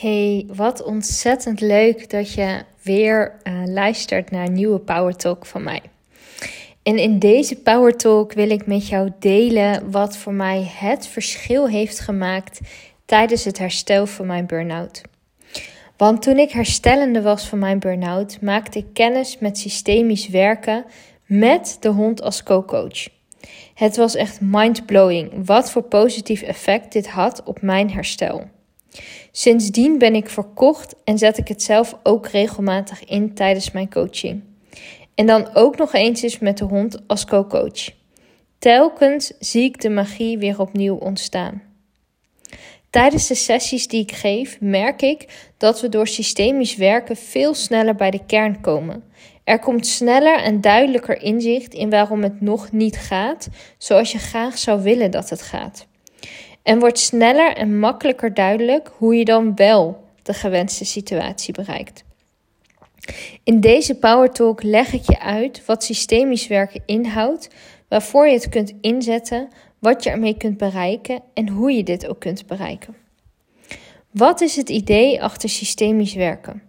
Hey, wat ontzettend leuk dat je weer uh, luistert naar een nieuwe Power Talk van mij. En in deze Power Talk wil ik met jou delen wat voor mij het verschil heeft gemaakt tijdens het herstel van mijn burn-out. Want toen ik herstellende was van mijn burn-out, maakte ik kennis met systemisch werken met de hond als co-coach. Het was echt mind-blowing wat voor positief effect dit had op mijn herstel. Sindsdien ben ik verkocht en zet ik het zelf ook regelmatig in tijdens mijn coaching. En dan ook nog eens eens met de hond als co-coach. Telkens zie ik de magie weer opnieuw ontstaan. Tijdens de sessies die ik geef, merk ik dat we door systemisch werken veel sneller bij de kern komen. Er komt sneller en duidelijker inzicht in waarom het nog niet gaat zoals je graag zou willen dat het gaat. En wordt sneller en makkelijker duidelijk hoe je dan wel de gewenste situatie bereikt. In deze Power Talk leg ik je uit wat systemisch werken inhoudt, waarvoor je het kunt inzetten, wat je ermee kunt bereiken en hoe je dit ook kunt bereiken. Wat is het idee achter systemisch werken?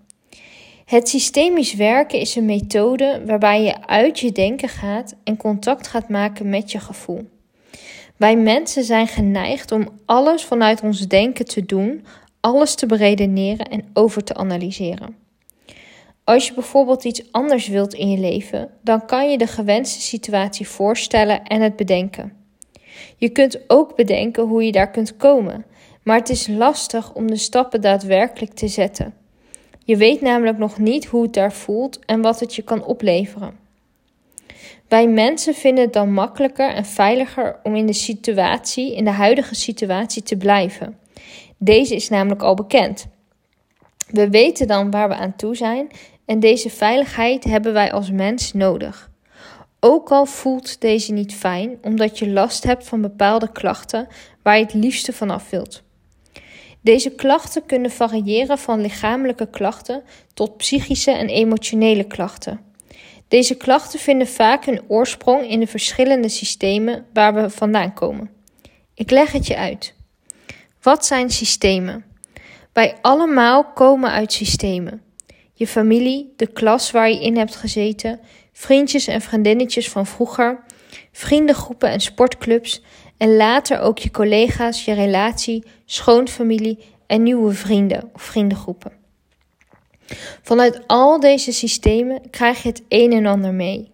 Het systemisch werken is een methode waarbij je uit je denken gaat en contact gaat maken met je gevoel. Wij mensen zijn geneigd om alles vanuit ons denken te doen, alles te beredeneren en over te analyseren. Als je bijvoorbeeld iets anders wilt in je leven, dan kan je de gewenste situatie voorstellen en het bedenken. Je kunt ook bedenken hoe je daar kunt komen, maar het is lastig om de stappen daadwerkelijk te zetten. Je weet namelijk nog niet hoe het daar voelt en wat het je kan opleveren. Wij mensen vinden het dan makkelijker en veiliger om in de situatie, in de huidige situatie te blijven. Deze is namelijk al bekend. We weten dan waar we aan toe zijn en deze veiligheid hebben wij als mens nodig. Ook al voelt deze niet fijn, omdat je last hebt van bepaalde klachten waar je het liefste vanaf wilt. Deze klachten kunnen variëren van lichamelijke klachten tot psychische en emotionele klachten. Deze klachten vinden vaak hun oorsprong in de verschillende systemen waar we vandaan komen. Ik leg het je uit. Wat zijn systemen? Wij allemaal komen uit systemen. Je familie, de klas waar je in hebt gezeten, vriendjes en vriendinnetjes van vroeger, vriendengroepen en sportclubs en later ook je collega's, je relatie, schoonfamilie en nieuwe vrienden of vriendengroepen. Vanuit al deze systemen krijg je het een en ander mee.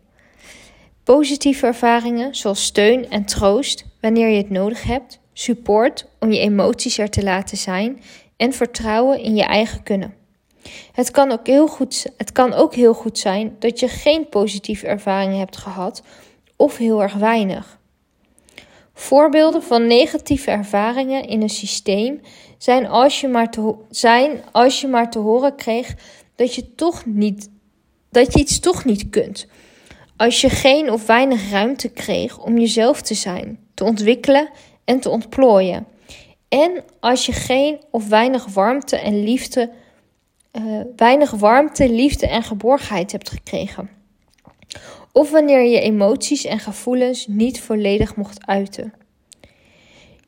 Positieve ervaringen zoals steun en troost wanneer je het nodig hebt, support om je emoties er te laten zijn en vertrouwen in je eigen kunnen. Het kan, ook heel goed, het kan ook heel goed zijn dat je geen positieve ervaringen hebt gehad of heel erg weinig. Voorbeelden van negatieve ervaringen in een systeem zijn als je maar te, zijn als je maar te horen kreeg dat je, toch niet, dat je iets toch niet kunt. Als je geen of weinig ruimte kreeg om jezelf te zijn, te ontwikkelen en te ontplooien. En als je geen of weinig warmte en liefde, uh, weinig warmte, liefde en geborgenheid hebt gekregen. Of wanneer je emoties en gevoelens niet volledig mocht uiten.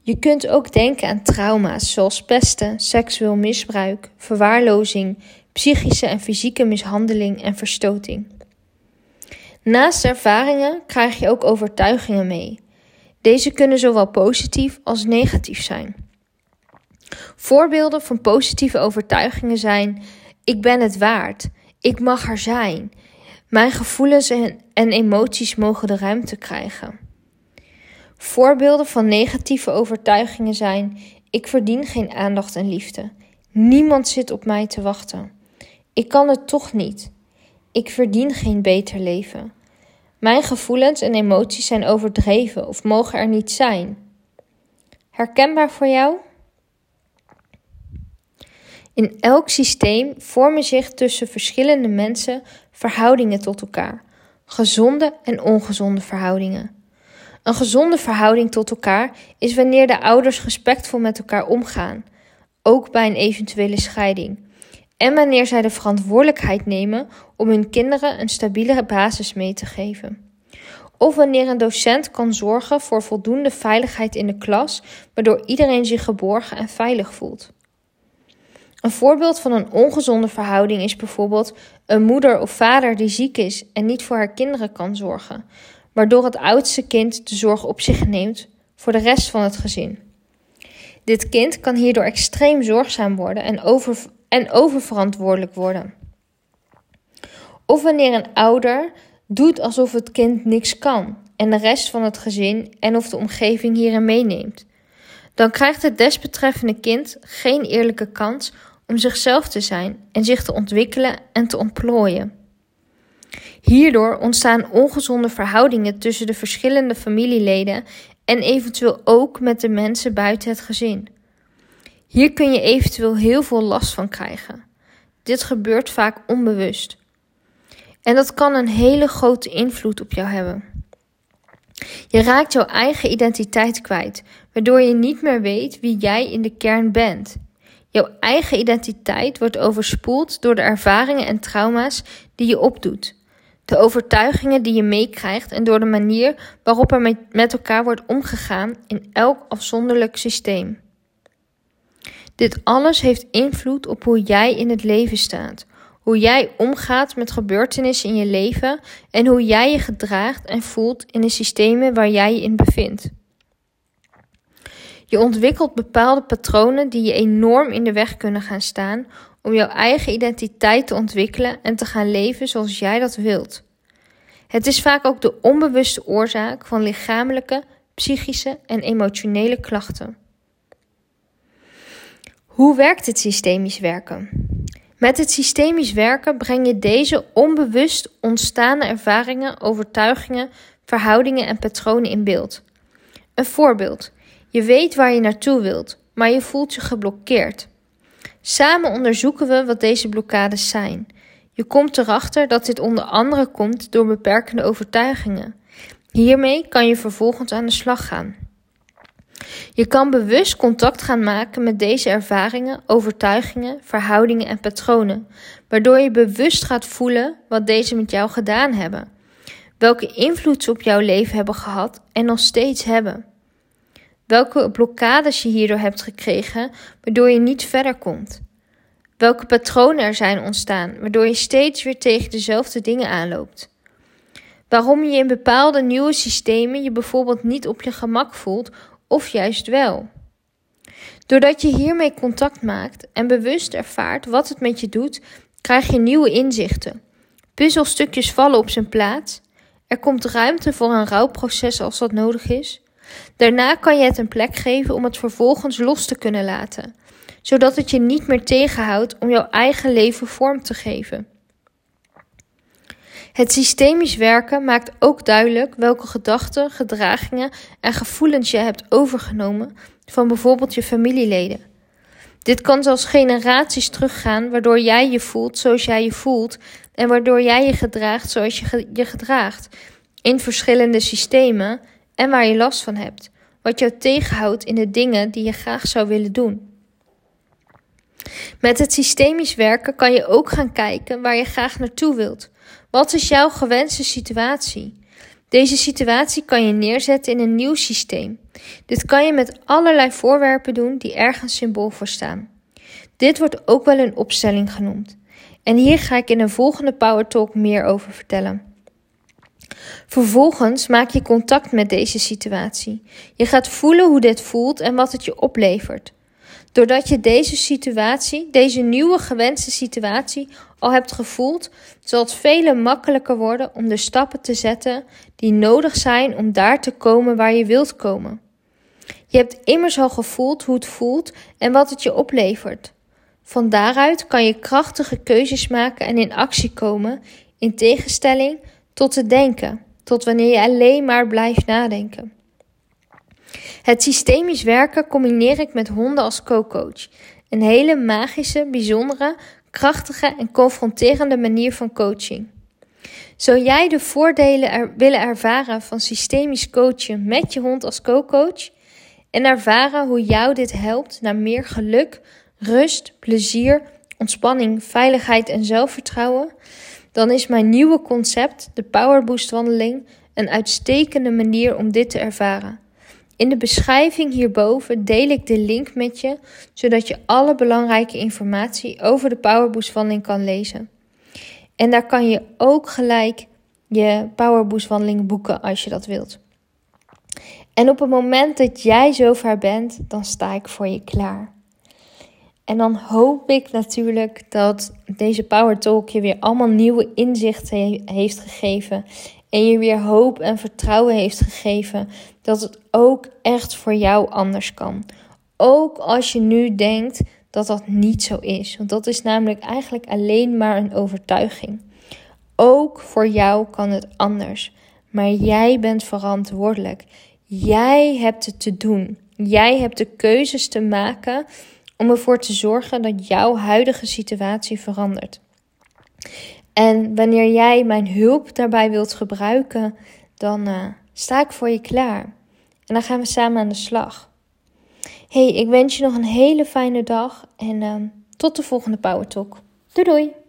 Je kunt ook denken aan trauma's zoals pesten, seksueel misbruik, verwaarlozing, psychische en fysieke mishandeling en verstoting. Naast ervaringen krijg je ook overtuigingen mee. Deze kunnen zowel positief als negatief zijn. Voorbeelden van positieve overtuigingen zijn: ik ben het waard, ik mag er zijn, mijn gevoelens en, emoties mogen de ruimte krijgen. Voorbeelden van negatieve overtuigingen zijn: ik verdien geen aandacht en liefde. Niemand zit op mij te wachten. Ik kan het toch niet. Ik verdien geen beter leven. Mijn gevoelens en emoties zijn overdreven of mogen er niet zijn. Herkenbaar voor jou? In elk systeem vormen zich tussen verschillende mensen verhoudingen tot elkaar, gezonde en ongezonde verhoudingen. Een gezonde verhouding tot elkaar is wanneer de ouders respectvol met elkaar omgaan, ook bij een eventuele scheiding. En wanneer zij de verantwoordelijkheid nemen om hun kinderen een stabiele basis mee te geven. Of wanneer een docent kan zorgen voor voldoende veiligheid in de klas, waardoor iedereen zich geborgen en veilig voelt. Een voorbeeld van een ongezonde verhouding is bijvoorbeeld een moeder of vader die ziek is en niet voor haar kinderen kan zorgen, waardoor het oudste kind de zorg op zich neemt voor de rest van het gezin. Dit kind kan hierdoor extreem zorgzaam worden en, over, en oververantwoordelijk worden. Of wanneer een ouder doet alsof het kind niks kan en de rest van het gezin en of de omgeving hierin meeneemt. Dan krijgt het desbetreffende kind geen eerlijke kans om zichzelf te zijn en zich te ontwikkelen en te ontplooien. Hierdoor ontstaan ongezonde verhoudingen tussen de verschillende familieleden en eventueel ook met de mensen buiten het gezin. Hier kun je eventueel heel veel last van krijgen. Dit gebeurt vaak onbewust. En dat kan een hele grote invloed op jou hebben. Je raakt jouw eigen identiteit kwijt, waardoor je niet meer weet wie jij in de kern bent. Jouw eigen identiteit wordt overspoeld door de ervaringen en trauma's die je opdoet, de overtuigingen die je meekrijgt en door de manier waarop er met elkaar wordt omgegaan in elk afzonderlijk systeem. Dit alles heeft invloed op hoe jij in het leven staat, hoe jij omgaat met gebeurtenissen in je leven en hoe jij je gedraagt en voelt in de systemen waar jij je in bevindt. Je ontwikkelt bepaalde patronen die je enorm in de weg kunnen gaan staan om jouw eigen identiteit te ontwikkelen en te gaan leven zoals jij dat wilt. Het is vaak ook de onbewuste oorzaak van lichamelijke, psychische en emotionele klachten. Hoe werkt het systemisch werken? Met het systemisch werken breng je deze onbewust ontstaande ervaringen, overtuigingen, verhoudingen en patronen in beeld. Een voorbeeld. Je weet waar je naartoe wilt, maar je voelt je geblokkeerd. Samen onderzoeken we wat deze blokkades zijn. Je komt erachter dat dit onder andere komt door beperkende overtuigingen. Hiermee kan je vervolgens aan de slag gaan. Je kan bewust contact gaan maken met deze ervaringen, overtuigingen, verhoudingen en patronen, waardoor je bewust gaat voelen wat deze met jou gedaan hebben, welke invloed ze op jouw leven hebben gehad en nog steeds hebben. Welke blokkades je hierdoor hebt gekregen, waardoor je niet verder komt. Welke patronen er zijn ontstaan, waardoor je steeds weer tegen dezelfde dingen aanloopt. Waarom je in bepaalde nieuwe systemen je bijvoorbeeld niet op je gemak voelt of juist wel. Doordat je hiermee contact maakt en bewust ervaart wat het met je doet, krijg je nieuwe inzichten. Puzzelstukjes vallen op zijn plaats. Er komt ruimte voor een rouwproces als dat nodig is. Daarna kan je het een plek geven om het vervolgens los te kunnen laten, zodat het je niet meer tegenhoudt om jouw eigen leven vorm te geven. Het systemisch werken maakt ook duidelijk welke gedachten, gedragingen en gevoelens je hebt overgenomen van bijvoorbeeld je familieleden. Dit kan zelfs generaties teruggaan, waardoor jij je voelt zoals jij je voelt en waardoor jij je gedraagt zoals je je gedraagt in verschillende systemen en waar je last van hebt, wat jou tegenhoudt in de dingen die je graag zou willen doen. Met het systemisch werken kan je ook gaan kijken waar je graag naartoe wilt. Wat is jouw gewenste situatie? Deze situatie kan je neerzetten in een nieuw systeem. Dit kan je met allerlei voorwerpen doen die ergens symbool voor staan. Dit wordt ook wel een opstelling genoemd. En hier ga ik in een volgende Power Talk meer over vertellen. Vervolgens maak je contact met deze situatie. Je gaat voelen hoe dit voelt en wat het je oplevert. Doordat je deze situatie, deze nieuwe gewenste situatie, al hebt gevoeld, zal het vele makkelijker worden om de stappen te zetten die nodig zijn om daar te komen waar je wilt komen. Je hebt immers al gevoeld hoe het voelt en wat het je oplevert. Van daaruit kan je krachtige keuzes maken en in actie komen, in tegenstelling tot het denken, tot wanneer je alleen maar blijft nadenken. Het systemisch werken combineer ik met honden als co-coach. Een hele magische, bijzondere, krachtige en confronterende manier van coaching. Zou jij de voordelen willen ervaren van systemisch coachen met je hond als co-coach en ervaren hoe jou dit helpt naar meer geluk, rust, plezier, ontspanning, veiligheid en zelfvertrouwen? Dan is mijn nieuwe concept, de Power Boost wandeling, een uitstekende manier om dit te ervaren. In de beschrijving hierboven deel ik de link met je, zodat je alle belangrijke informatie over de Powerboost wandeling kan lezen. En daar kan je ook gelijk je Powerboost wandeling boeken als je dat wilt. En op het moment dat jij zover bent, dan sta ik voor je klaar. En dan hoop ik natuurlijk dat deze Power Talk je weer allemaal nieuwe inzichten heeft gegeven. En je weer hoop en vertrouwen heeft gegeven dat het ook echt voor jou anders kan. Ook als je nu denkt dat dat niet zo is. Want dat is namelijk eigenlijk alleen maar een overtuiging. Ook voor jou kan het anders. Maar jij bent verantwoordelijk. Jij hebt het te doen. Jij hebt de keuzes te maken om ervoor te zorgen dat jouw huidige situatie verandert. En wanneer jij mijn hulp daarbij wilt gebruiken, dan uh, sta ik voor je klaar. En dan gaan we samen aan de slag. Hey, ik wens je nog een hele fijne dag en uh, tot de volgende Power Talk. Doei doei!